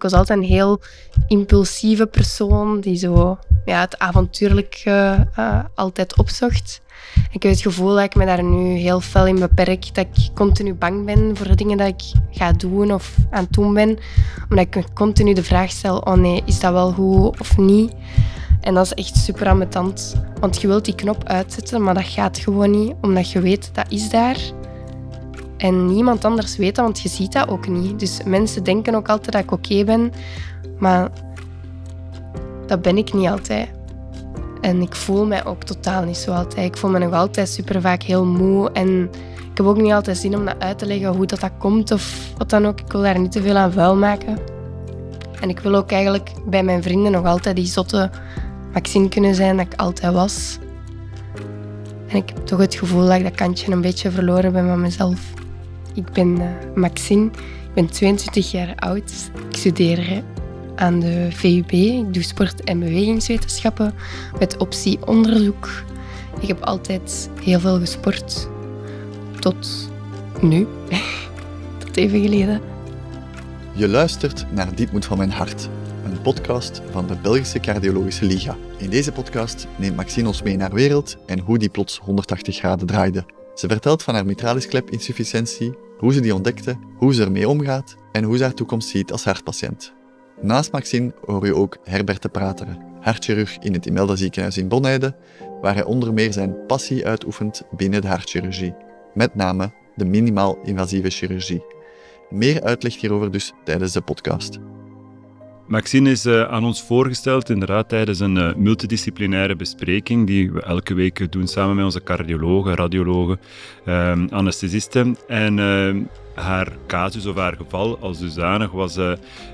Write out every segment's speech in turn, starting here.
Ik was altijd een heel impulsieve persoon die zo ja, het avontuurlijke uh, altijd opzocht. Ik heb het gevoel dat ik me daar nu heel fel in beperk. Dat ik continu bang ben voor de dingen dat ik ga doen of aan het doen ben. Omdat ik continu de vraag stel, oh nee, is dat wel goed of niet? En dat is echt super ambetant. Want je wilt die knop uitzetten, maar dat gaat gewoon niet. Omdat je weet, dat is daar. En niemand anders weet dat, want je ziet dat ook niet. Dus mensen denken ook altijd dat ik oké ben. Maar dat ben ik niet altijd. En ik voel mij ook totaal niet zo altijd. Ik voel me nog altijd super vaak heel moe. En ik heb ook niet altijd zin om dat uit te leggen hoe dat, dat komt of wat dan ook. Ik wil daar niet te veel aan vuil maken. En ik wil ook eigenlijk bij mijn vrienden nog altijd die zotte Maxine kunnen zijn dat ik altijd was. En ik heb toch het gevoel dat ik dat kantje een beetje verloren ben van mezelf. Ik ben uh, Maxine, ik ben 22 jaar oud. Ik studeer aan de VUB. Ik doe sport- en bewegingswetenschappen met optie onderzoek. Ik heb altijd heel veel gesport. Tot nu. Tot even geleden. Je luistert naar Diepmoed van mijn hart, een podcast van de Belgische Cardiologische Liga. In deze podcast neemt Maxine ons mee naar wereld en hoe die plots 180 graden draaide. Ze vertelt van haar mitralisklep-insufficiëntie, hoe ze die ontdekte, hoe ze ermee omgaat en hoe ze haar toekomst ziet als hartpatiënt. Naast Maxine hoor je ook Herbert de Prateren, hartchirurg in het Imelda ziekenhuis in Bonheide, waar hij onder meer zijn passie uitoefent binnen de hartchirurgie, met name de minimaal invasieve chirurgie. Meer uitleg hierover dus tijdens de podcast. Maxine is uh, aan ons voorgesteld inderdaad tijdens een uh, multidisciplinaire bespreking die we elke week doen samen met onze cardiologen, radiologen, uh, anesthesisten. En ehm, haar casus of haar geval als dusdanig was uh,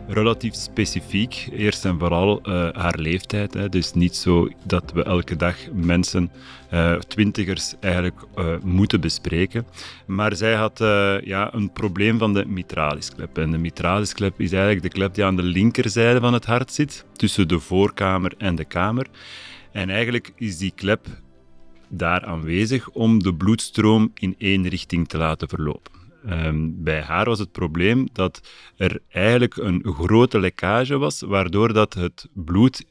relatief specifiek. Eerst en vooral uh, haar leeftijd. Hè. Dus niet zo dat we elke dag mensen, uh, twintigers, eigenlijk moeten bespreken. Maar zij had ja, een probleem van de mitralisklep. En de mitralisklep is eigenlijk de klep die aan de linkerzijde van het hart zit, tussen de voorkamer en de kamer. En eigenlijk is die klep daar aanwezig om de bloedstroom in één richting te laten verlopen. Um, bij haar was het probleem dat er eigenlijk een grote lekkage was, waardoor dat het bloed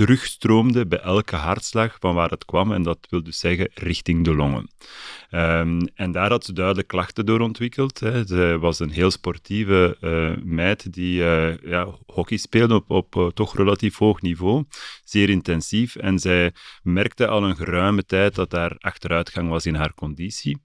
terugstroomde bij elke hartslag van waar het kwam. En dat wil dus zeggen richting de longen. Um, en daar had ze duidelijk klachten door ontwikkeld. Hè. Ze was een heel sportieve uh, meid die uh, ja, hockey speelde op, op uh, toch relatief hoog niveau, zeer intensief. En zij merkte al een geruime tijd dat daar achteruitgang was in haar conditie.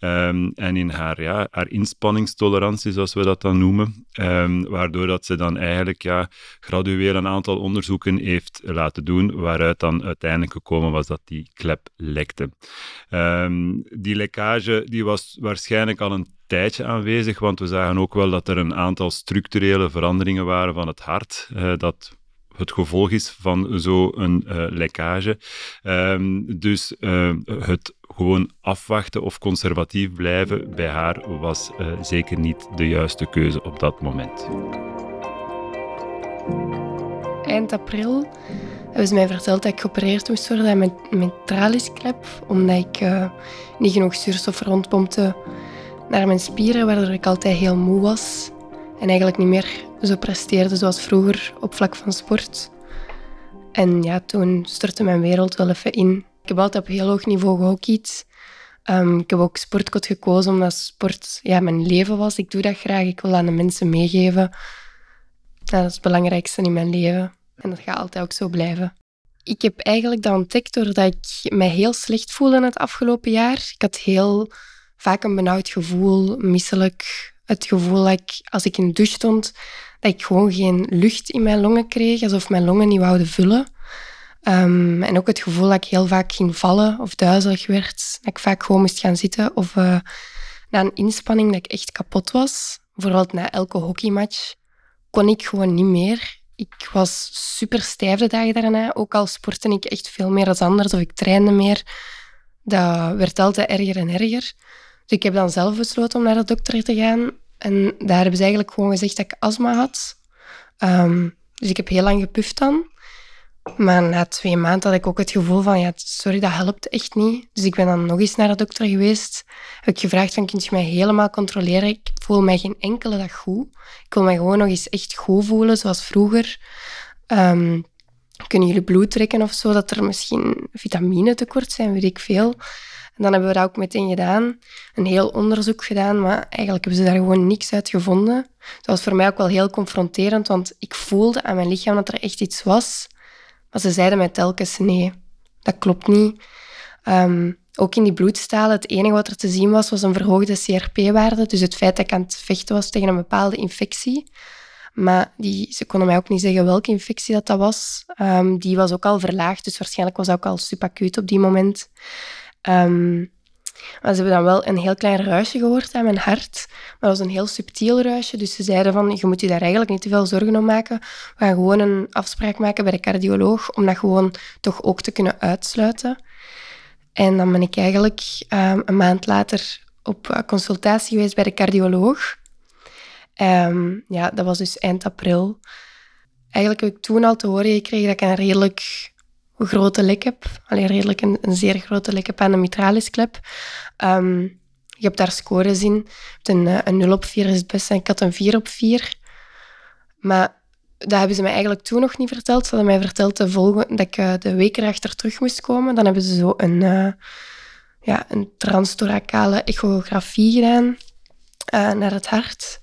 Um, en in haar, ja, haar inspanningstolerantie, zoals we dat dan noemen. Um, waardoor dat ze dan eigenlijk ja, gradueel een aantal onderzoeken heeft laten doen, waaruit dan uiteindelijk gekomen was dat die klep lekte. Um, die lekkage die was waarschijnlijk al een tijdje aanwezig, want we zagen ook wel dat er een aantal structurele veranderingen waren van het hart, uh, dat het gevolg is van zo'n uh, lekkage. Um, dus uh, het gewoon afwachten of conservatief blijven bij haar was zeker niet de juiste keuze op dat moment. Eind april hebben ze mij verteld dat ik geopereerd moest worden met, met traliesklep, omdat ik uh, niet genoeg zuurstof rondpompte naar mijn spieren, waardoor ik altijd heel moe was en eigenlijk niet meer zo presteerde zoals vroeger op vlak van sport. En ja, toen stortte mijn wereld wel even in. Ik heb altijd op heel hoog niveau gehockeyd. Um, ik heb ook sportkot gekozen omdat sport ja, mijn leven was. Ik doe dat graag. Ik wil aan de mensen meegeven. dat is het belangrijkste in mijn leven. En dat gaat altijd ook zo blijven. Ik heb eigenlijk dat ontdekt doordat ik mij heel slecht voelde het afgelopen jaar. Ik had heel vaak een benauwd gevoel, misselijk. Het gevoel dat ik, als ik in de douche stond, dat ik gewoon geen lucht in mijn longen kreeg, alsof mijn longen niet wouden vullen. Um, en ook het gevoel dat ik heel vaak ging vallen of duizelig werd. Dat ik vaak gewoon moest gaan zitten. Of uh, na een inspanning dat ik echt kapot was. Bijvoorbeeld na elke hockeymatch kon ik gewoon niet meer ik was super stijf de dagen daarna. Ook al sportte ik echt veel meer dan anders of ik trainde meer. Dat werd altijd erger en erger. Dus ik heb dan zelf besloten om naar de dokter te gaan. En daar hebben ze eigenlijk gewoon gezegd dat ik astma had. Um, dus ik heb heel lang gepuft dan. Maar na twee maanden had ik ook het gevoel van, ja, sorry, dat helpt echt niet. Dus ik ben dan nog eens naar de dokter geweest. Heb ik gevraagd van, kun je mij helemaal controleren? Ik voel mij geen enkele dag goed. Ik wil mij gewoon nog eens echt goed voelen, zoals vroeger. Ehm, kunnen jullie bloed trekken of zo, dat er misschien vitamine tekort zijn, weet ik veel. En dan hebben we dat ook meteen gedaan. Een heel onderzoek gedaan, maar eigenlijk hebben ze daar gewoon niks uit gevonden. Dat was voor mij ook wel heel confronterend, want ik voelde aan mijn lichaam dat er echt iets was. Maar ze zeiden mij telkens, nee, dat klopt niet. Ehm, ook in die bloedstalen, het enige wat er te zien was, was een verhoogde CRP-waarde. Dus het feit dat ik aan het vechten was tegen een bepaalde infectie. Maar die, ze konden mij ook niet zeggen welke infectie dat, dat was. Um, die was ook al verlaagd, dus waarschijnlijk was dat ook al subacuut op die moment. Um, maar ze hebben dan wel een heel klein ruisje gehoord aan mijn hart. Maar dat was een heel subtiel ruisje. Dus ze zeiden van, je moet je daar eigenlijk niet te veel zorgen om maken. We gaan gewoon een afspraak maken bij de cardioloog om dat gewoon toch ook te kunnen uitsluiten. En dan ben ik eigenlijk um, een maand later op eh, consultatie geweest bij de cardioloog. Um, ja, dat was dus eind april. Eigenlijk heb ik toen al te horen gekregen dat ik een redelijk grote lek heb. Alleen redelijk een, een, zeer grote lek heb aan de mitralisklep. Um, je hebt daar scores in. Een, eh, een 0 op 4 is het beste en ik had een 4 op 4. Maar dat hebben ze mij eigenlijk toen nog niet verteld. Ze hadden mij verteld de volgende, dat ik uh, de week erachter terug moest komen. Dan hebben ze zo een, uh, ja, een echografie gedaan naar het hart.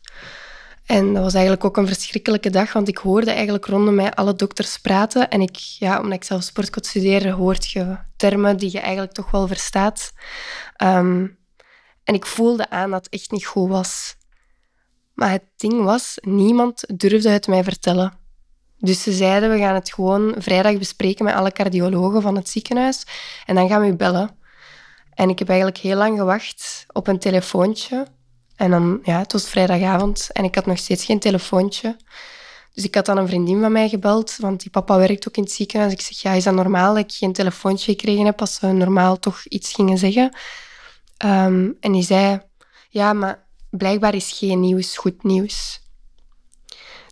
En dat was eigenlijk ook een verschrikkelijke dag, want ik hoorde eigenlijk rondom mij alle dokters praten. En ik, ja, omdat ik zelf sportcode studeer, hoort je termen die je eigenlijk toch wel verstaat. Um, en ik voelde aan dat het echt niet goed was. Maar het ding was, niemand durfde het mij vertellen. Dus ze zeiden, we gaan het gewoon vrijdag bespreken met alle cardiologen van het ziekenhuis. En dan gaan we u bellen. En ik heb eigenlijk heel lang gewacht op een telefoontje en dan, ja, het was vrijdagavond en ik had nog steeds geen telefoontje. Dus ik had dan een vriendin van mij gebeld, want die papa werkt ook in het ziekenhuis. Ik zeg, ja, is dat normaal dat ik geen telefoontje gekregen heb als ze normaal toch iets gingen zeggen? Um, en die zei, ja, maar blijkbaar is geen nieuws goed nieuws.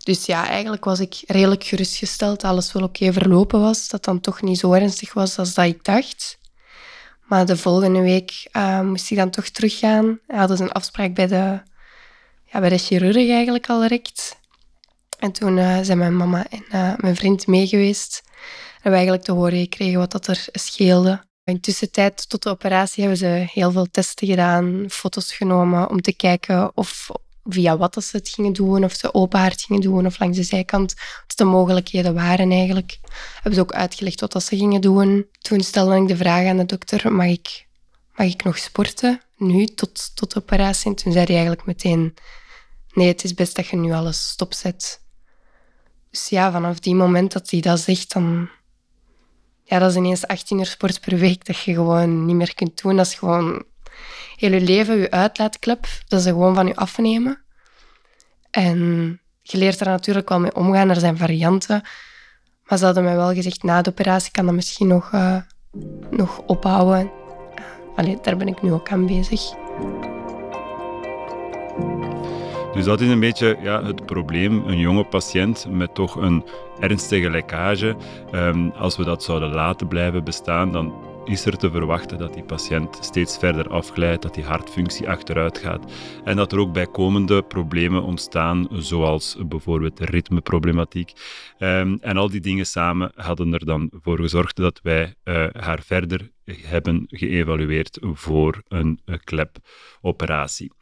Dus ja, eigenlijk was ik redelijk gerustgesteld dat alles wel oké verlopen was. Dat dan toch niet zo ernstig was als dat ik dacht. Maar de volgende week uh, moest ik dan toch teruggaan. We hadden een afspraak bij de, ja, bij de chirurg eigenlijk al direct. En toen uh, zijn mijn mama en uh, mijn vriend meegeweest. En we eigenlijk te horen gekregen wat dat er scheelde. In tussentijd tot de operatie hebben ze heel veel testen gedaan, foto's genomen om te kijken of via wat ze het gingen doen, of ze open gingen doen of langs de zijkant, wat de mogelijkheden waren eigenlijk. Hebben ze ook uitgelegd wat ze gingen doen. Toen stelde ik de vraag aan de dokter, mag ik, mag ik nog sporten nu tot, tot de operatie? En toen zei hij eigenlijk meteen, nee, het is best dat je nu alles stopzet. Dus ja, vanaf die moment dat hij dat zegt, dan... Ja, dat is ineens 18 uur sport per week dat je gewoon niet meer kunt doen. Dat is gewoon heel leven, je uitlaatklep, dat ze gewoon van je afnemen. En je leert er natuurlijk wel mee omgaan. Er zijn varianten. Maar ze hadden mij wel gezegd, na de operatie kan dat misschien nog, uh, nog ophouden. Allee, daar ben ik nu ook aan bezig. Dus dat is een beetje ja, het probleem. Een jonge patiënt met toch een ernstige lekkage. Um, als we dat zouden laten blijven bestaan, dan is er te verwachten dat die patiënt steeds verder afglijdt, dat die hartfunctie achteruit gaat en dat er ook bijkomende problemen ontstaan, zoals bijvoorbeeld ritmeproblematiek. Um, en al die dingen samen hadden er dan voor gezorgd dat wij uh, haar verder hebben geëvalueerd voor een uh, klepoperatie.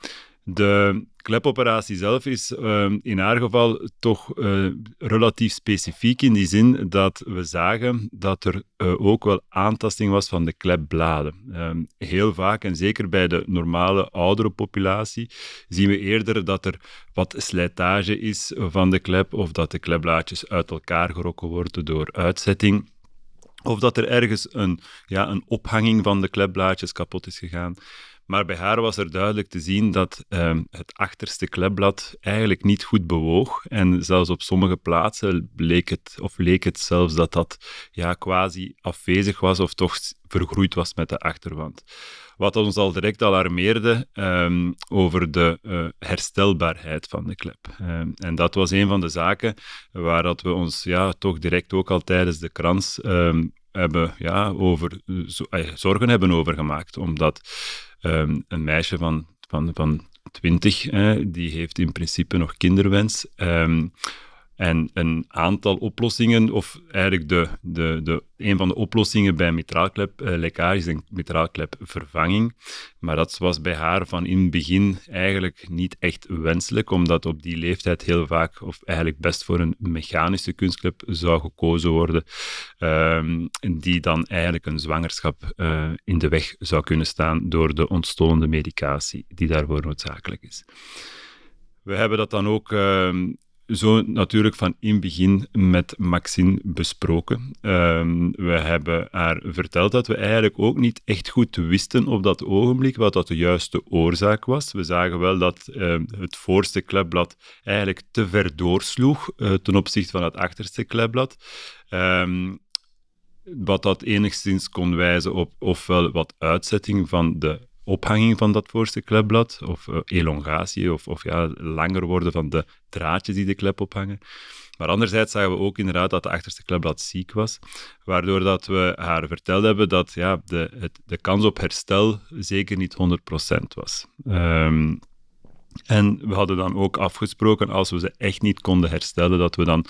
De klepoperatie zelf is uh, in haar geval toch uh, relatief specifiek in die zin dat we zagen dat er uh, ook wel aantasting was van de klepbladen. Ehm, heel vaak, en zeker bij de normale oudere populatie, zien we eerder dat er wat slijtage is van de klep of dat de klepblaadjes uit elkaar gerokken worden door uitzetting. Of dat er ergens een, ja, een ophanging van de klepblaadjes kapot is gegaan. Maar bij haar was er duidelijk te zien dat ehm, het achterste klepblad eigenlijk niet goed bewoog. En zelfs op sommige plaatsen bleek het, of leek het zelfs dat dat ja, quasi afwezig was of toch vergroeid was met de achterwand. Wat ons al direct alarmeerde um, over de uh, herstelbaarheid van de klep. Um, en dat was een van de zaken waar dat we ons ja, toch direct ook al tijdens de krans um, hebben, ja, over, zo, uh, zorgen hebben over gemaakt. Omdat een meisje van, van, van 20, uh, die heeft in principe nog kinderwens. En een aantal oplossingen, of eigenlijk de, de, de, een van de oplossingen bij mitraalkleplekkage eh, is een mitraalklepvervanging. Maar dat was bij haar van in het begin eigenlijk niet echt wenselijk, omdat op die leeftijd heel vaak, of eigenlijk best voor een mechanische kunstklep zou gekozen worden, um, die dan eigenlijk een zwangerschap uh, in de weg zou kunnen staan door de ontstolende medicatie die daarvoor noodzakelijk is. We hebben dat dan ook uh, zo natuurlijk van in begin met Maxine besproken. Um, we hebben haar verteld dat we eigenlijk ook niet echt goed wisten op dat ogenblik wat dat de juiste oorzaak was. We zagen wel dat uh, het voorste klepblad eigenlijk te ver doorsloeg uh, ten opzichte van het achterste klepblad. Um, wat dat enigszins kon wijzen op ofwel wat uitzetting van de ophanging van dat voorste klepblad, of uh, elongatie, of, of ja, langer worden van de draadjes die de klep ophangen. Maar anderzijds zagen we ook inderdaad dat de achterste klepblad ziek was, waardoor dat we haar verteld hebben dat ja, de, het, de kans op herstel zeker niet 100% was. Um, en we hadden dan ook afgesproken, als we ze echt niet konden herstellen, dat we dan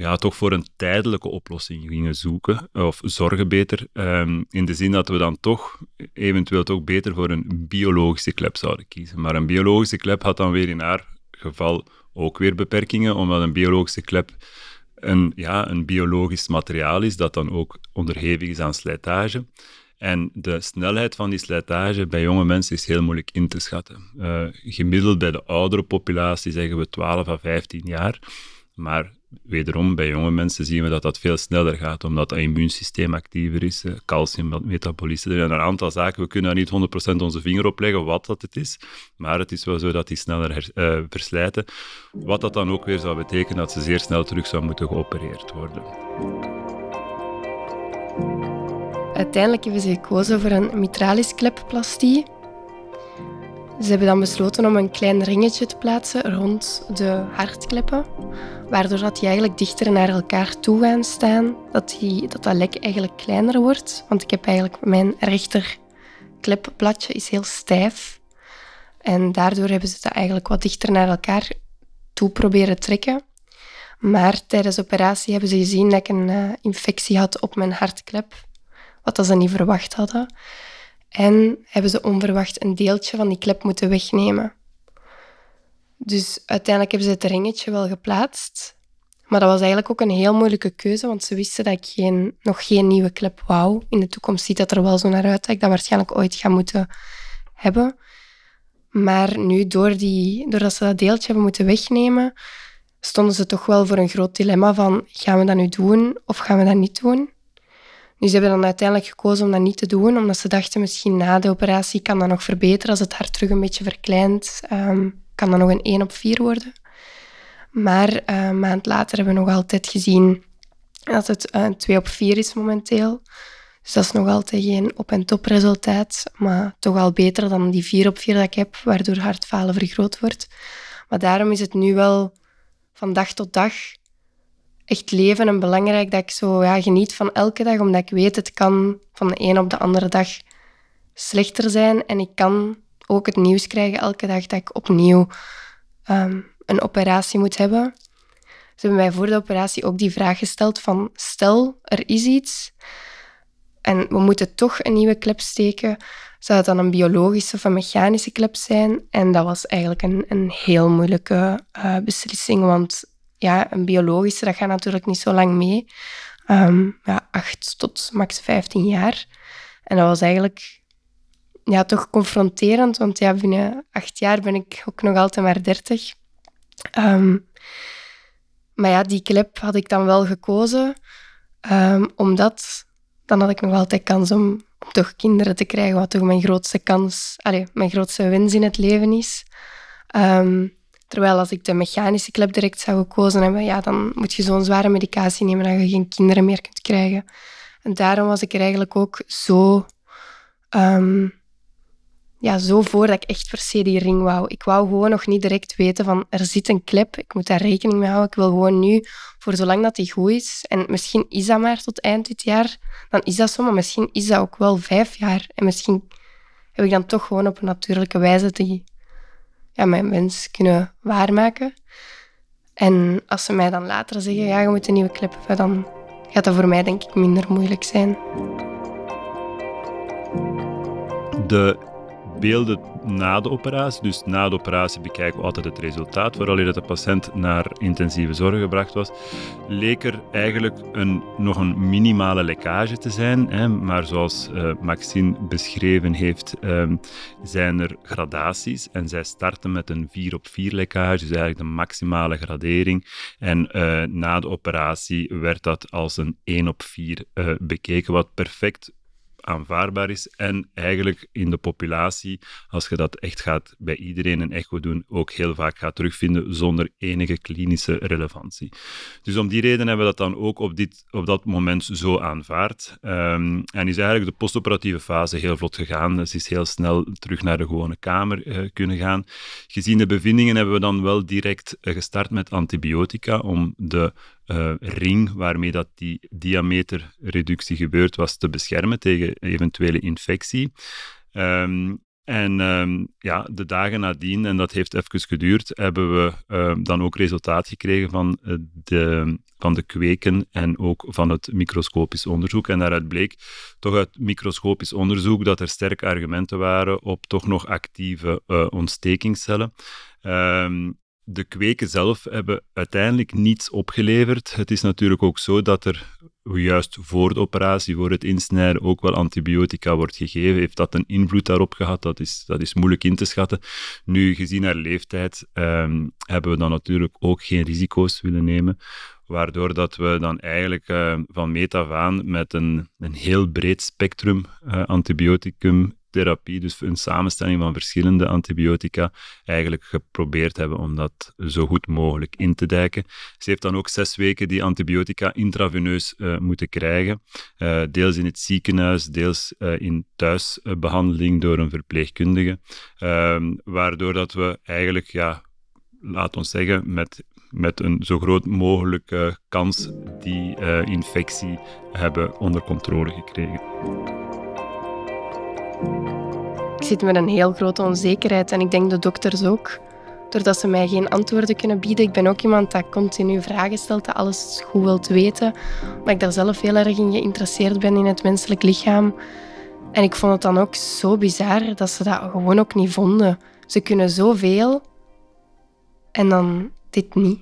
ja, toch voor een tijdelijke oplossing gingen zoeken, of zorgen beter, um, in de zin dat we dan toch eventueel toch beter voor een biologische klep zouden kiezen. Maar een biologische klep had dan weer in haar geval ook weer beperkingen, omdat een biologische klep een, ja, een biologisch materiaal is dat dan ook onderhevig is aan slijtage. En de snelheid van die slijtage bij jonge mensen is heel moeilijk in te schatten. Uh, gemiddeld bij de oudere populatie zeggen we 12 à 15 jaar. Maar wederom, bij jonge mensen zien we dat dat veel sneller gaat, omdat het immuunsysteem actiever is, eh, calcium, metabolisme. Er zijn een aantal zaken, we kunnen daar niet 100% onze vinger op leggen wat dat het is, maar het is wel zo dat die sneller uh, verslijten. Wat dat dan ook weer zou betekenen dat ze zeer snel terug zou moeten geopereerd worden. Uiteindelijk hebben ze gekozen voor een mitralisklepplastie. Ze hebben dan besloten om een klein ringetje te plaatsen rond de hartkleppen, waardoor dat die eigenlijk dichter naar elkaar toe gaan staan, dat, die, dat dat lek eigenlijk kleiner wordt. Want ik heb eigenlijk mijn rechter klepplatje is heel stijf en daardoor hebben ze dat eigenlijk wat dichter naar elkaar toe proberen trekken. Maar tijdens de operatie hebben ze gezien dat ik een uh, infectie had op mijn hartklep, wat ze niet verwacht hadden. En hebben ze onverwacht een deeltje van die klep moeten wegnemen. Dus uiteindelijk hebben ze het ringetje wel geplaatst. Maar dat was eigenlijk ook een heel moeilijke keuze, want ze wisten dat ik geen, nog geen nieuwe klep wou. In de toekomst ziet dat er wel zo naar uit dat ik dat waarschijnlijk ooit ga moeten hebben. Maar nu, door die, doordat ze dat deeltje hebben moeten wegnemen, stonden ze toch wel voor een groot dilemma van gaan we dat nu doen of gaan we dat niet doen? Nu, ze hebben dan uiteindelijk gekozen om dat niet te doen, omdat ze dachten misschien na de operatie kan dat nog verbeteren. Als het hart terug een beetje verkleint, um, kan dat nog een 1 op 4 worden. Maar een maand later hebben we nog altijd gezien dat het een 2 op 4 is momenteel. Dus dat is nog altijd geen op- en top resultaat, maar toch al beter dan die 4 op 4 dat ik heb, waardoor hartfalen vergroot wordt. Maar daarom is het nu wel van dag tot dag echt leven en belangrijk dat ik zo ja, geniet van elke dag, omdat ik weet het kan van de een op de andere dag slechter zijn. En ik kan ook het nieuws krijgen elke dag dat ik opnieuw um, een operatie moet hebben. Ze hebben mij voor de operatie ook die vraag gesteld van stel er is iets en we moeten toch een nieuwe klep steken. Zou het dan een biologische of een mechanische klep zijn? En dat was eigenlijk een, een heel moeilijke uh, beslissing, want ja, een biologische, dat gaat natuurlijk niet zo lang mee. Ja, acht tot max 15 jaar. En dat was eigenlijk ja, toch confronterend, want ja, binnen acht jaar ben ik ook nog altijd maar 30. Um, ehm, maar ja, die klep had ik dan wel gekozen, um, omdat dan had ik nog altijd kans om, om toch kinderen te krijgen, wat toch mijn grootste kans, allez, mijn grootste wens in het leven is. Ehm, terwijl als ik de mechanische klep direct zou gekozen hebben, ja, dan moet je zo'n zware medicatie nemen dat je geen kinderen meer kunt krijgen. En daarom was ik er eigenlijk ook zo, ehm, ja, zo voor dat ik echt per se die ring wou. Ik wou gewoon nog niet direct weten van er zit een klep, ik moet daar rekening mee houden. Ik wil gewoon nu, voor zolang dat die goed is, en misschien is dat maar tot eind dit jaar, dan is dat zo, maar misschien is dat ook wel vijf jaar. En misschien heb ik dan toch gewoon op een natuurlijke wijze die, ja, mijn wens kunnen waarmaken. En als ze mij dan later zeggen, ja, je moet een nieuwe klep hebben, dan gaat dat voor mij denk ik minder moeilijk zijn. De beelden na de operatie. Dus na de operatie bekijken we altijd het resultaat, vooral dat de patiënt naar intensieve zorg gebracht was, leek er eigenlijk een, nog een minimale lekkage te zijn. Hè. Maar zoals uh, Maxine beschreven heeft, um, zijn er gradaties en zij starten met een 4 op 4 lekkage, dus eigenlijk de maximale gradering. En uh, na de operatie werd dat als een 1 op 4 uh, bekeken, wat perfect aanvaardbaar is. En eigenlijk in de populatie, als je dat echt gaat bij iedereen een echo doen, ook heel vaak gaat terugvinden zonder enige klinische relevantie. Dus om die reden hebben we dat dan ook op, dit, op dat moment zo aanvaard. Um, en is eigenlijk de postoperatieve fase heel vlot gegaan. Dus is heel snel terug naar de gewone kamer uh, kunnen gaan. Gezien de bevindingen hebben we dan wel direct uh, gestart met antibiotica om de uh, ring waarmee dat die diameterreductie gebeurt was te beschermen tegen eventuele infectie. Um, en um, ja, de dagen nadien, en dat heeft even geduurd, hebben we uh, dan ook resultaat gekregen van, uh, de, van de kweken en ook van het microscopisch onderzoek. En daaruit bleek toch uit microscopisch onderzoek dat er sterke argumenten waren op toch nog actieve uh, ontstekingscellen. De kweken zelf hebben uiteindelijk niets opgeleverd. Het is natuurlijk ook zo dat er juist voor de operatie, voor het insnijden, ook wel antibiotica wordt gegeven. Heeft dat een invloed daarop gehad? Dat is, dat is moeilijk in te schatten. Nu, gezien haar leeftijd, ehm, hebben we dan natuurlijk ook geen risico's willen nemen. Waardoor dat we dan eigenlijk uh, van meet af aan met een, een heel breed spectrum uh, antibioticum therapie, dus een samenstelling van verschillende antibiotica, eigenlijk geprobeerd hebben om dat zo goed mogelijk in te dijken. Ze heeft dan ook zes weken die antibiotica intraveneus uh, moeten krijgen, uh, deels in het ziekenhuis, deels uh, in thuisbehandeling door een verpleegkundige, ehm, waardoor dat we eigenlijk, ja, laat ons zeggen, met met een zo groot mogelijke kans die infectie hebben onder controle gekregen. Ik zit met een heel grote onzekerheid en ik denk de dokters ook. Doordat ze mij geen antwoorden kunnen bieden. Ik ben ook iemand dat continu vragen stelt, dat alles goed wilt weten. Omdat ik daar zelf heel erg in geïnteresseerd ben in het menselijk lichaam. En ik vond het dan ook zo bizar dat ze dat gewoon ook niet vonden. Ze kunnen zoveel en dan dit niet.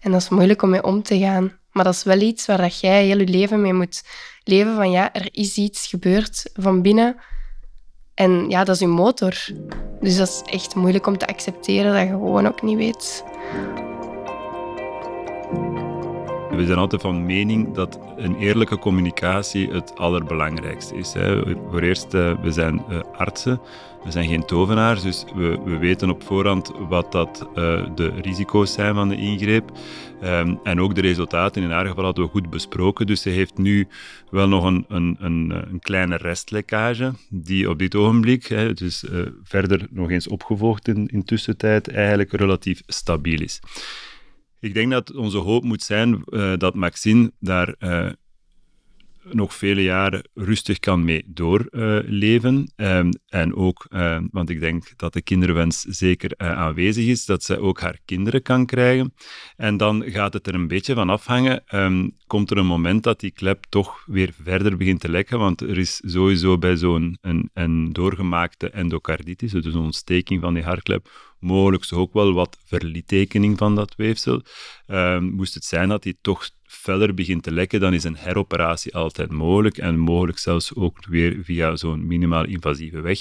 En dat is moeilijk om mee om te gaan. Maar dat is wel iets waar dat jij heel je leven mee moet leven. Van ja, er is iets gebeurd van binnen en ja, dat is je motor. Dus dat is echt moeilijk om te accepteren dat je gewoon ook niet weet. We zijn altijd van mening dat een eerlijke communicatie het allerbelangrijkste is. Voor eerst, uh, we zijn uh, artsen, we zijn geen tovenaars, dus we, we weten op voorhand wat dat, uh, de risico's zijn van de ingreep. Um, en ook de resultaten in haar geval hadden we goed besproken. Dus ze heeft nu wel nog een, een, een, een kleine restlekkage, die op dit ogenblik, hè, dus verder nog eens opgevolgd in, in tussentijd, eigenlijk relatief stabiel is. Ik denk dat onze hoop moet zijn uh, dat Maxine daar nog vele jaren rustig kan mee doorleven. Uh, en ook, uh, want ik denk dat de kinderwens zeker uh, aanwezig is, dat ze ook haar kinderen kan krijgen. En dan gaat het er een beetje van afhangen. Um, komt er een moment dat die klep toch weer verder begint te lekken? Want er is sowieso bij zo'n een, doorgemaakte endocarditis, dus een ontsteking van die hartklep, mogelijk ook wel wat verlietekening van dat weefsel. Moest het zijn dat die toch feller begint te lekken, dan is een heroperatie altijd mogelijk en mogelijk zelfs ook weer via zo'n minimaal invasieve weg.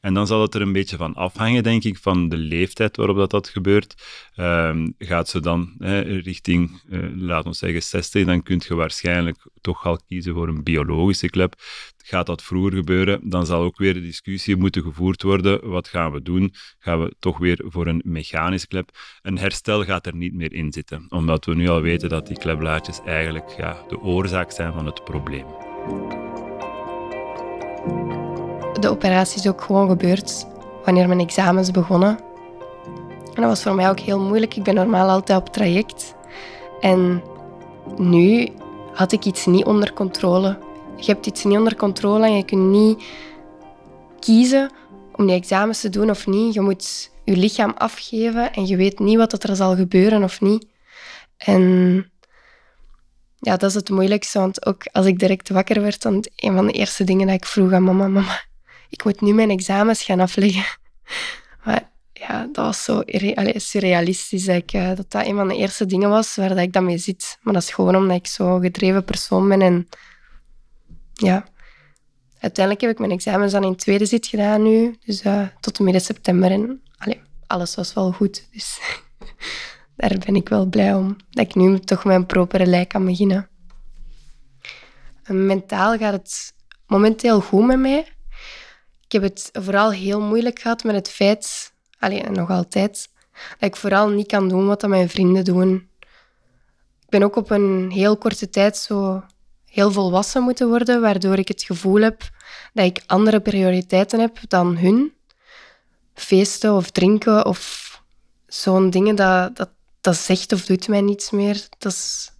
En dan zal het er een beetje van afhangen, denk ik, van de leeftijd waarop dat, dat gebeurt. Um, gaat ze dan richting, uh, laten we zeggen, 60, dan kun je waarschijnlijk toch al kiezen voor een biologische klep Gaat dat vroeger gebeuren, dan zal ook weer de discussie moeten gevoerd worden. Wat gaan we doen? Gaan we toch weer voor een mechanisch klep? Een herstel gaat er niet meer in zitten, omdat we nu al weten dat die klepblaadjes eigenlijk ja, de oorzaak zijn van het probleem. De operatie is ook gewoon gebeurd wanneer mijn examens begonnen. En dat was voor mij ook heel moeilijk. Ik ben normaal altijd op traject. En nu had ik iets niet onder controle. Je hebt iets niet onder controle en je kunt niet kiezen om die examens te doen of niet. Je moet je lichaam afgeven en je weet niet wat er zal gebeuren of niet. En ja, dat is het moeilijkste, want ook als ik direct wakker werd, dan een van de eerste dingen dat ik vroeg aan mama, mama, ik moet nu mijn examens gaan afleggen. Maar ja, dat was zo surrealistisch dat, eh, dat dat een van de eerste dingen was waar dat ik dan mee zit. Maar dat is gewoon omdat ik zo'n gedreven persoon ben. En ja, uiteindelijk heb ik mijn examens dan in tweede zit gedaan nu. Dus uh, tot midden september. En allee, alles was wel goed. Dus daar ben ik wel blij om. Dat ik nu toch mijn propere lijk kan beginnen. En mentaal gaat het momenteel goed met mij. Ik heb het vooral heel moeilijk gehad met het feit Allee, nog altijd. Dat ik vooral niet kan doen wat mijn vrienden doen. Ik ben ook op een heel korte tijd zo heel volwassen moeten worden, waardoor ik het gevoel heb dat ik andere prioriteiten heb dan hun. Feesten of drinken of zo'n dingen, dat, dat, dat zegt of doet mij niets meer. Dat is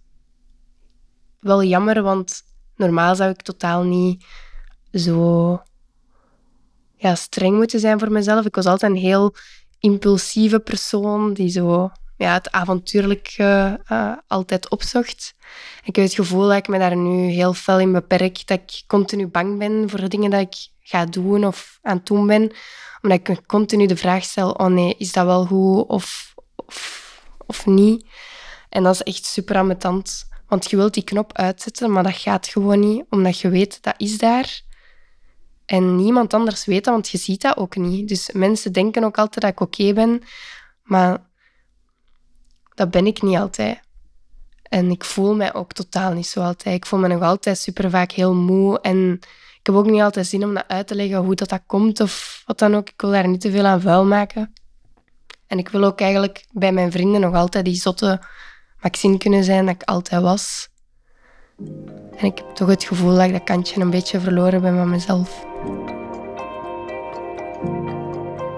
wel jammer, want normaal zou ik totaal niet zo ja, streng moeten zijn voor mezelf. Ik was altijd een heel impulsieve persoon die zo ja, het avontuurlijke uh, altijd opzocht. Ik heb het gevoel dat ik me daar nu heel fel in beperk. Dat ik continu bang ben voor de dingen dat ik ga doen of aan het doen ben. Omdat ik me continu de vraag stel, oh nee, is dat wel goed of, of, of niet? En dat is echt super ambetant. Want je wilt die knop uitzetten, maar dat gaat gewoon niet. Omdat je weet, dat is daar. En niemand anders weet dat, want je ziet dat ook niet. Dus mensen denken ook altijd dat ik oké ben, maar dat ben ik niet altijd. En ik voel mij ook totaal niet zo altijd. Ik voel me nog altijd super vaak heel moe. En ik heb ook niet altijd zin om dat uit te leggen hoe dat, dat komt of wat dan ook. Ik wil daar niet te veel aan vuil maken. En ik wil ook eigenlijk bij mijn vrienden nog altijd die zotte Maxine kunnen zijn dat ik altijd was. En ik heb toch het gevoel dat ik dat kantje een beetje verloren ben van mezelf.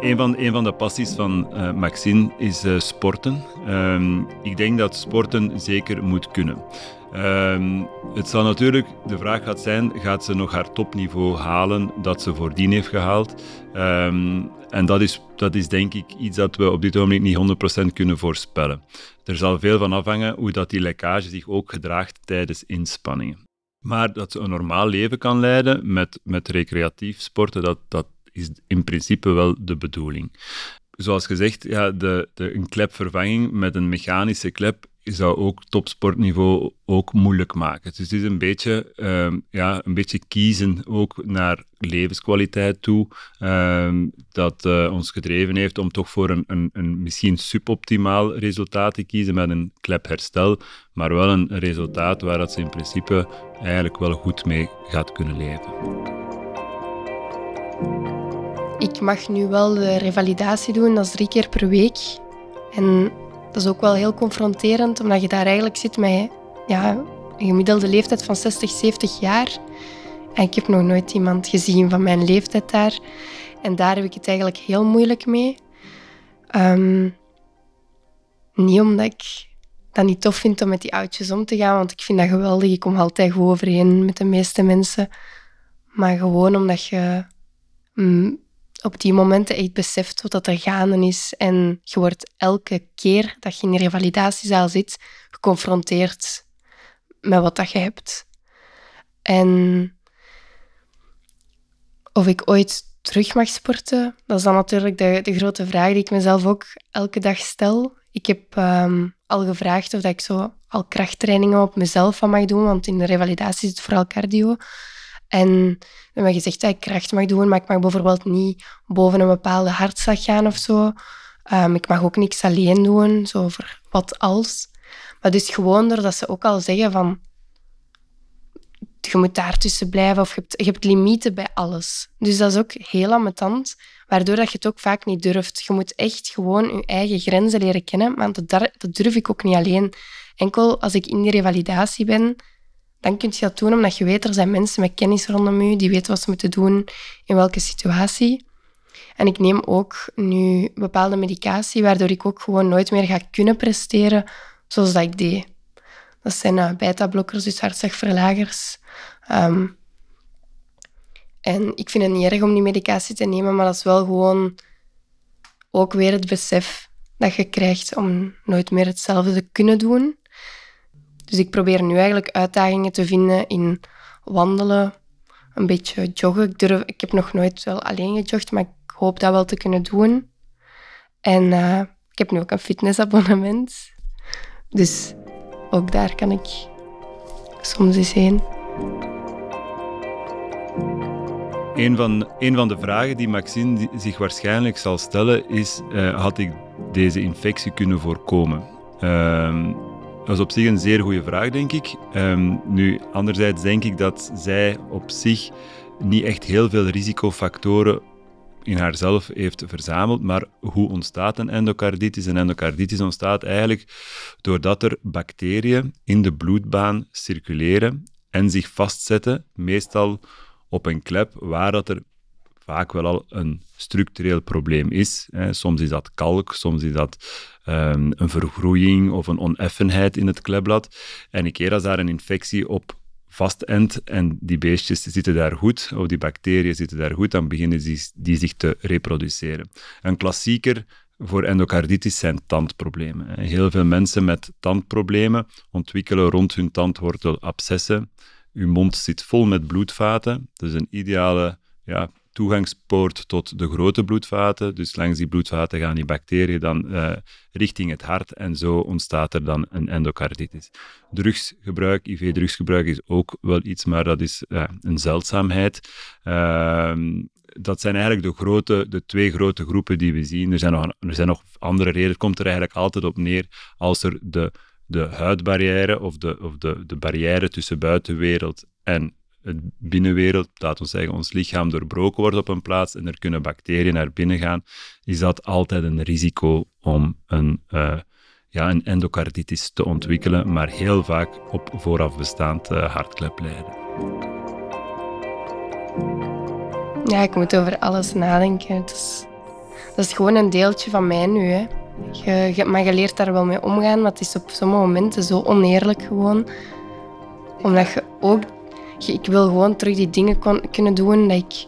Een van, van de passies van uh, Maxine is uh, sporten. Um, ik denk dat sporten zeker moet kunnen. Um, het zal natuurlijk, de vraag gaat zijn, gaat ze nog haar topniveau halen dat ze voordien heeft gehaald? Um, en dat is, dat is denk ik iets dat we op dit moment niet 100% kunnen voorspellen. Er zal veel van afhangen hoe dat die lekkage zich ook gedraagt tijdens inspanningen. Maar dat ze een normaal leven kan leiden met, met recreatief sporten, dat, dat is in principe wel de bedoeling. Zoals gezegd, ja, de, de, een klepvervanging met een mechanische klep zou ook topsportniveau ook moeilijk maken. Dus het is een beetje, um, ja, een beetje kiezen ook naar levenskwaliteit toe, um, dat uh, ons gedreven heeft om toch voor een, een, een, misschien suboptimaal resultaat te kiezen met een klepherstel, maar wel een resultaat waar dat ze in principe eigenlijk wel goed mee gaat kunnen leven. Ik mag nu wel de revalidatie doen, dat is drie keer per week. En dat is ook wel heel confronterend, omdat je daar eigenlijk zit met ja, een gemiddelde leeftijd van 60, 70 jaar. En ik heb nog nooit iemand gezien van mijn leeftijd daar. En daar heb ik het eigenlijk heel moeilijk mee. Um, niet omdat ik dat niet tof vind om met die oudjes om te gaan, want ik vind dat geweldig. Ik kom altijd goed overeen met de meeste mensen. Maar gewoon omdat je mm, op die momenten echt beseft wat er gaande is. En je wordt elke keer dat je in een revalidatiezaal zit, geconfronteerd met wat dat je hebt. En of ik ooit terug mag sporten, dat is dan natuurlijk de, de grote vraag die ik mezelf ook elke dag stel. Ik heb ehm, al gevraagd of dat ik zo al krachttrainingen op mezelf van mag doen, want in de revalidatie is het vooral cardio. En we hebben gezegd dat ik kracht mag doen, maar ik mag bijvoorbeeld niet boven een bepaalde hartslag gaan of zo. Um, ik mag ook niks alleen doen, zo voor wat als. Maar dus gewoon doordat ze ook al zeggen van... je moet daartussen blijven of je hebt, je hebt limieten bij alles. Dus dat is ook heel ambetant, waardoor dat je het ook vaak niet durft. Je moet echt gewoon je eigen grenzen leren kennen, maar dat, dat durf ik ook niet alleen. Enkel als ik in die revalidatie ben, dan kun je dat doen omdat je weet, er zijn mensen met kennis rondom je, die weten wat ze moeten doen in welke situatie. En ik neem ook nu bepaalde medicatie, waardoor ik ook gewoon nooit meer ga kunnen presteren zoals dat ik deed. Dat zijn uh, beta-blokkers, dus hartslagverlagers. Ehm, en ik vind het niet erg om die medicatie te nemen, maar dat is wel gewoon ook weer het besef dat je krijgt om nooit meer hetzelfde te kunnen doen. Dus ik probeer nu eigenlijk uitdagingen te vinden in wandelen, een beetje joggen. Ik, durf, ik heb nog nooit wel alleen gejogd, maar ik hoop dat wel te kunnen doen. En uh, ik heb nu ook een fitnessabonnement. Dus ook daar kan ik soms eens heen. Een van, een van de vragen die Maxine zich waarschijnlijk zal stellen is: uh, had ik deze infectie kunnen voorkomen? Uh, dat is op zich een zeer goede vraag, denk ik. Um, nu, anderzijds denk ik dat zij op zich niet echt heel veel risicofactoren in haarzelf heeft verzameld. Maar hoe ontstaat een endocarditis? Een endocarditis ontstaat eigenlijk doordat er bacteriën in de bloedbaan circuleren en zich vastzetten, meestal op een klep waar dat er vaak wel al een structureel probleem is. Soms is dat kalk, soms is dat ehm, een vergroeiing of een oneffenheid in het klepblad. En een keer als daar een infectie op vastendt en die beestjes zitten daar goed, of die bacteriën zitten daar goed, dan beginnen die, die zich te reproduceren. Een klassieker voor endocarditis zijn tandproblemen. Heel veel mensen met tandproblemen ontwikkelen rond hun tandwortel abscessen. Uw mond zit vol met bloedvaten. Is een ideale ja, toegangspoort tot de grote bloedvaten. Dus langs die bloedvaten gaan die bacteriën dan uh, richting het hart en zo ontstaat er dan een endocarditis. Drugsgebruik, IV-drugsgebruik is ook wel iets, maar dat is uh, een zeldzaamheid. Uh, dat zijn eigenlijk de, grote, de twee grote groepen die we zien. Er zijn, nog, er zijn nog andere redenen. Het komt er eigenlijk altijd op neer als er de, de huidbarrière of, de, of de, de barrière tussen buitenwereld en binnenwereld, laat ons zeggen, ons lichaam doorbroken wordt op een plaats en er kunnen bacteriën naar binnen gaan, is dat altijd een risico om een, uh, ja, een endocarditis te ontwikkelen, maar heel vaak op vooraf bestaand uh, hartklep. Ja, ik moet over alles nadenken. Het is, dat is gewoon een deeltje van mij nu. Hè. Je, je, maar je leert daar wel mee omgaan, maar het is op sommige momenten zo oneerlijk gewoon. Omdat je ook ik wil gewoon terug die dingen kunnen doen dat ik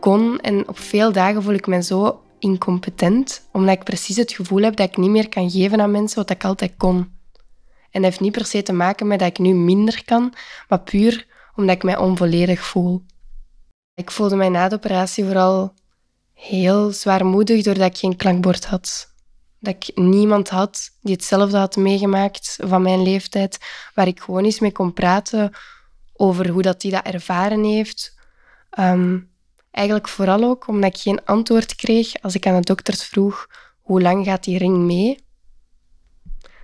kon. En op veel dagen voel ik me zo incompetent, omdat ik precies het gevoel heb dat ik niet meer kan geven aan mensen wat ik altijd kon. En dat heeft niet per se te maken met dat ik nu minder kan, maar puur omdat ik mij onvolledig voel. Ik voelde mij na de operatie vooral heel zwaarmoedig doordat ik geen klankbord had. Dat ik niemand had die hetzelfde had meegemaakt van mijn leeftijd, waar ik gewoon eens mee kon praten over hoe dat hij dat ervaren heeft. Ehm, eigenlijk vooral ook omdat ik geen antwoord kreeg als ik aan de dokters vroeg hoe lang gaat die ring mee.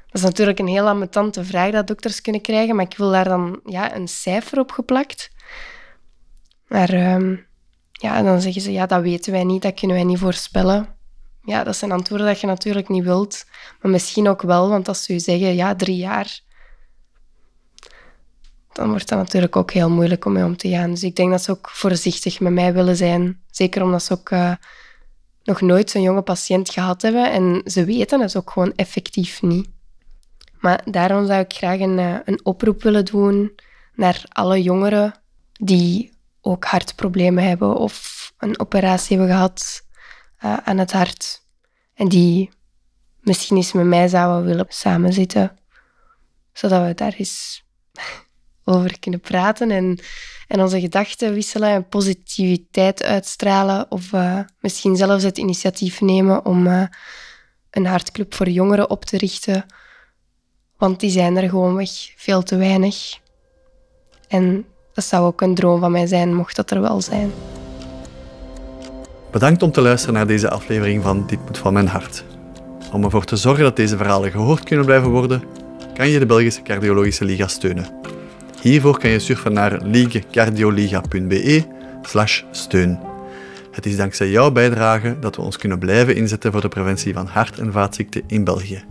Dat is natuurlijk een heel ambetante vraag dat dokters kunnen krijgen, maar ik wil daar dan ja, een cijfer op geplakt. Maar ehm, ja, dan zeggen ze, ja, dat weten wij niet, dat kunnen wij niet voorspellen. Ja, dat zijn antwoorden dat je natuurlijk niet wilt, maar misschien ook wel, want als ze je zeggen, ja, drie jaar, dan wordt dat natuurlijk ook heel moeilijk om mee om te gaan. Dus ik denk dat ze ook voorzichtig met mij willen zijn. Zeker omdat ze ook uh, nog nooit zo'n jonge patiënt gehad hebben. En ze weten het ook gewoon effectief niet. Maar daarom zou ik graag een, uh, een oproep willen doen naar alle jongeren die ook hartproblemen hebben of een operatie hebben gehad uh, aan het hart. En die misschien eens met mij zouden willen samenzitten. Zodat we daar eens over kunnen praten en, en onze gedachten wisselen en positiviteit uitstralen. Of uh, misschien zelfs het initiatief nemen om uh, een hartclub voor jongeren op te richten. Want die zijn er gewoonweg veel te weinig. En dat zou ook een droom van mij zijn, mocht dat er wel zijn. Bedankt om te luisteren naar deze aflevering van Dit moet van mijn hart. Om ervoor te zorgen dat deze verhalen gehoord kunnen blijven worden, kan je de Belgische Cardiologische Liga steunen. Hiervoor kan je surfen naar ligecardioliga.be steun. Het is dankzij jouw bijdrage dat we ons kunnen blijven inzetten voor de preventie van hart- en vaatziekten in België.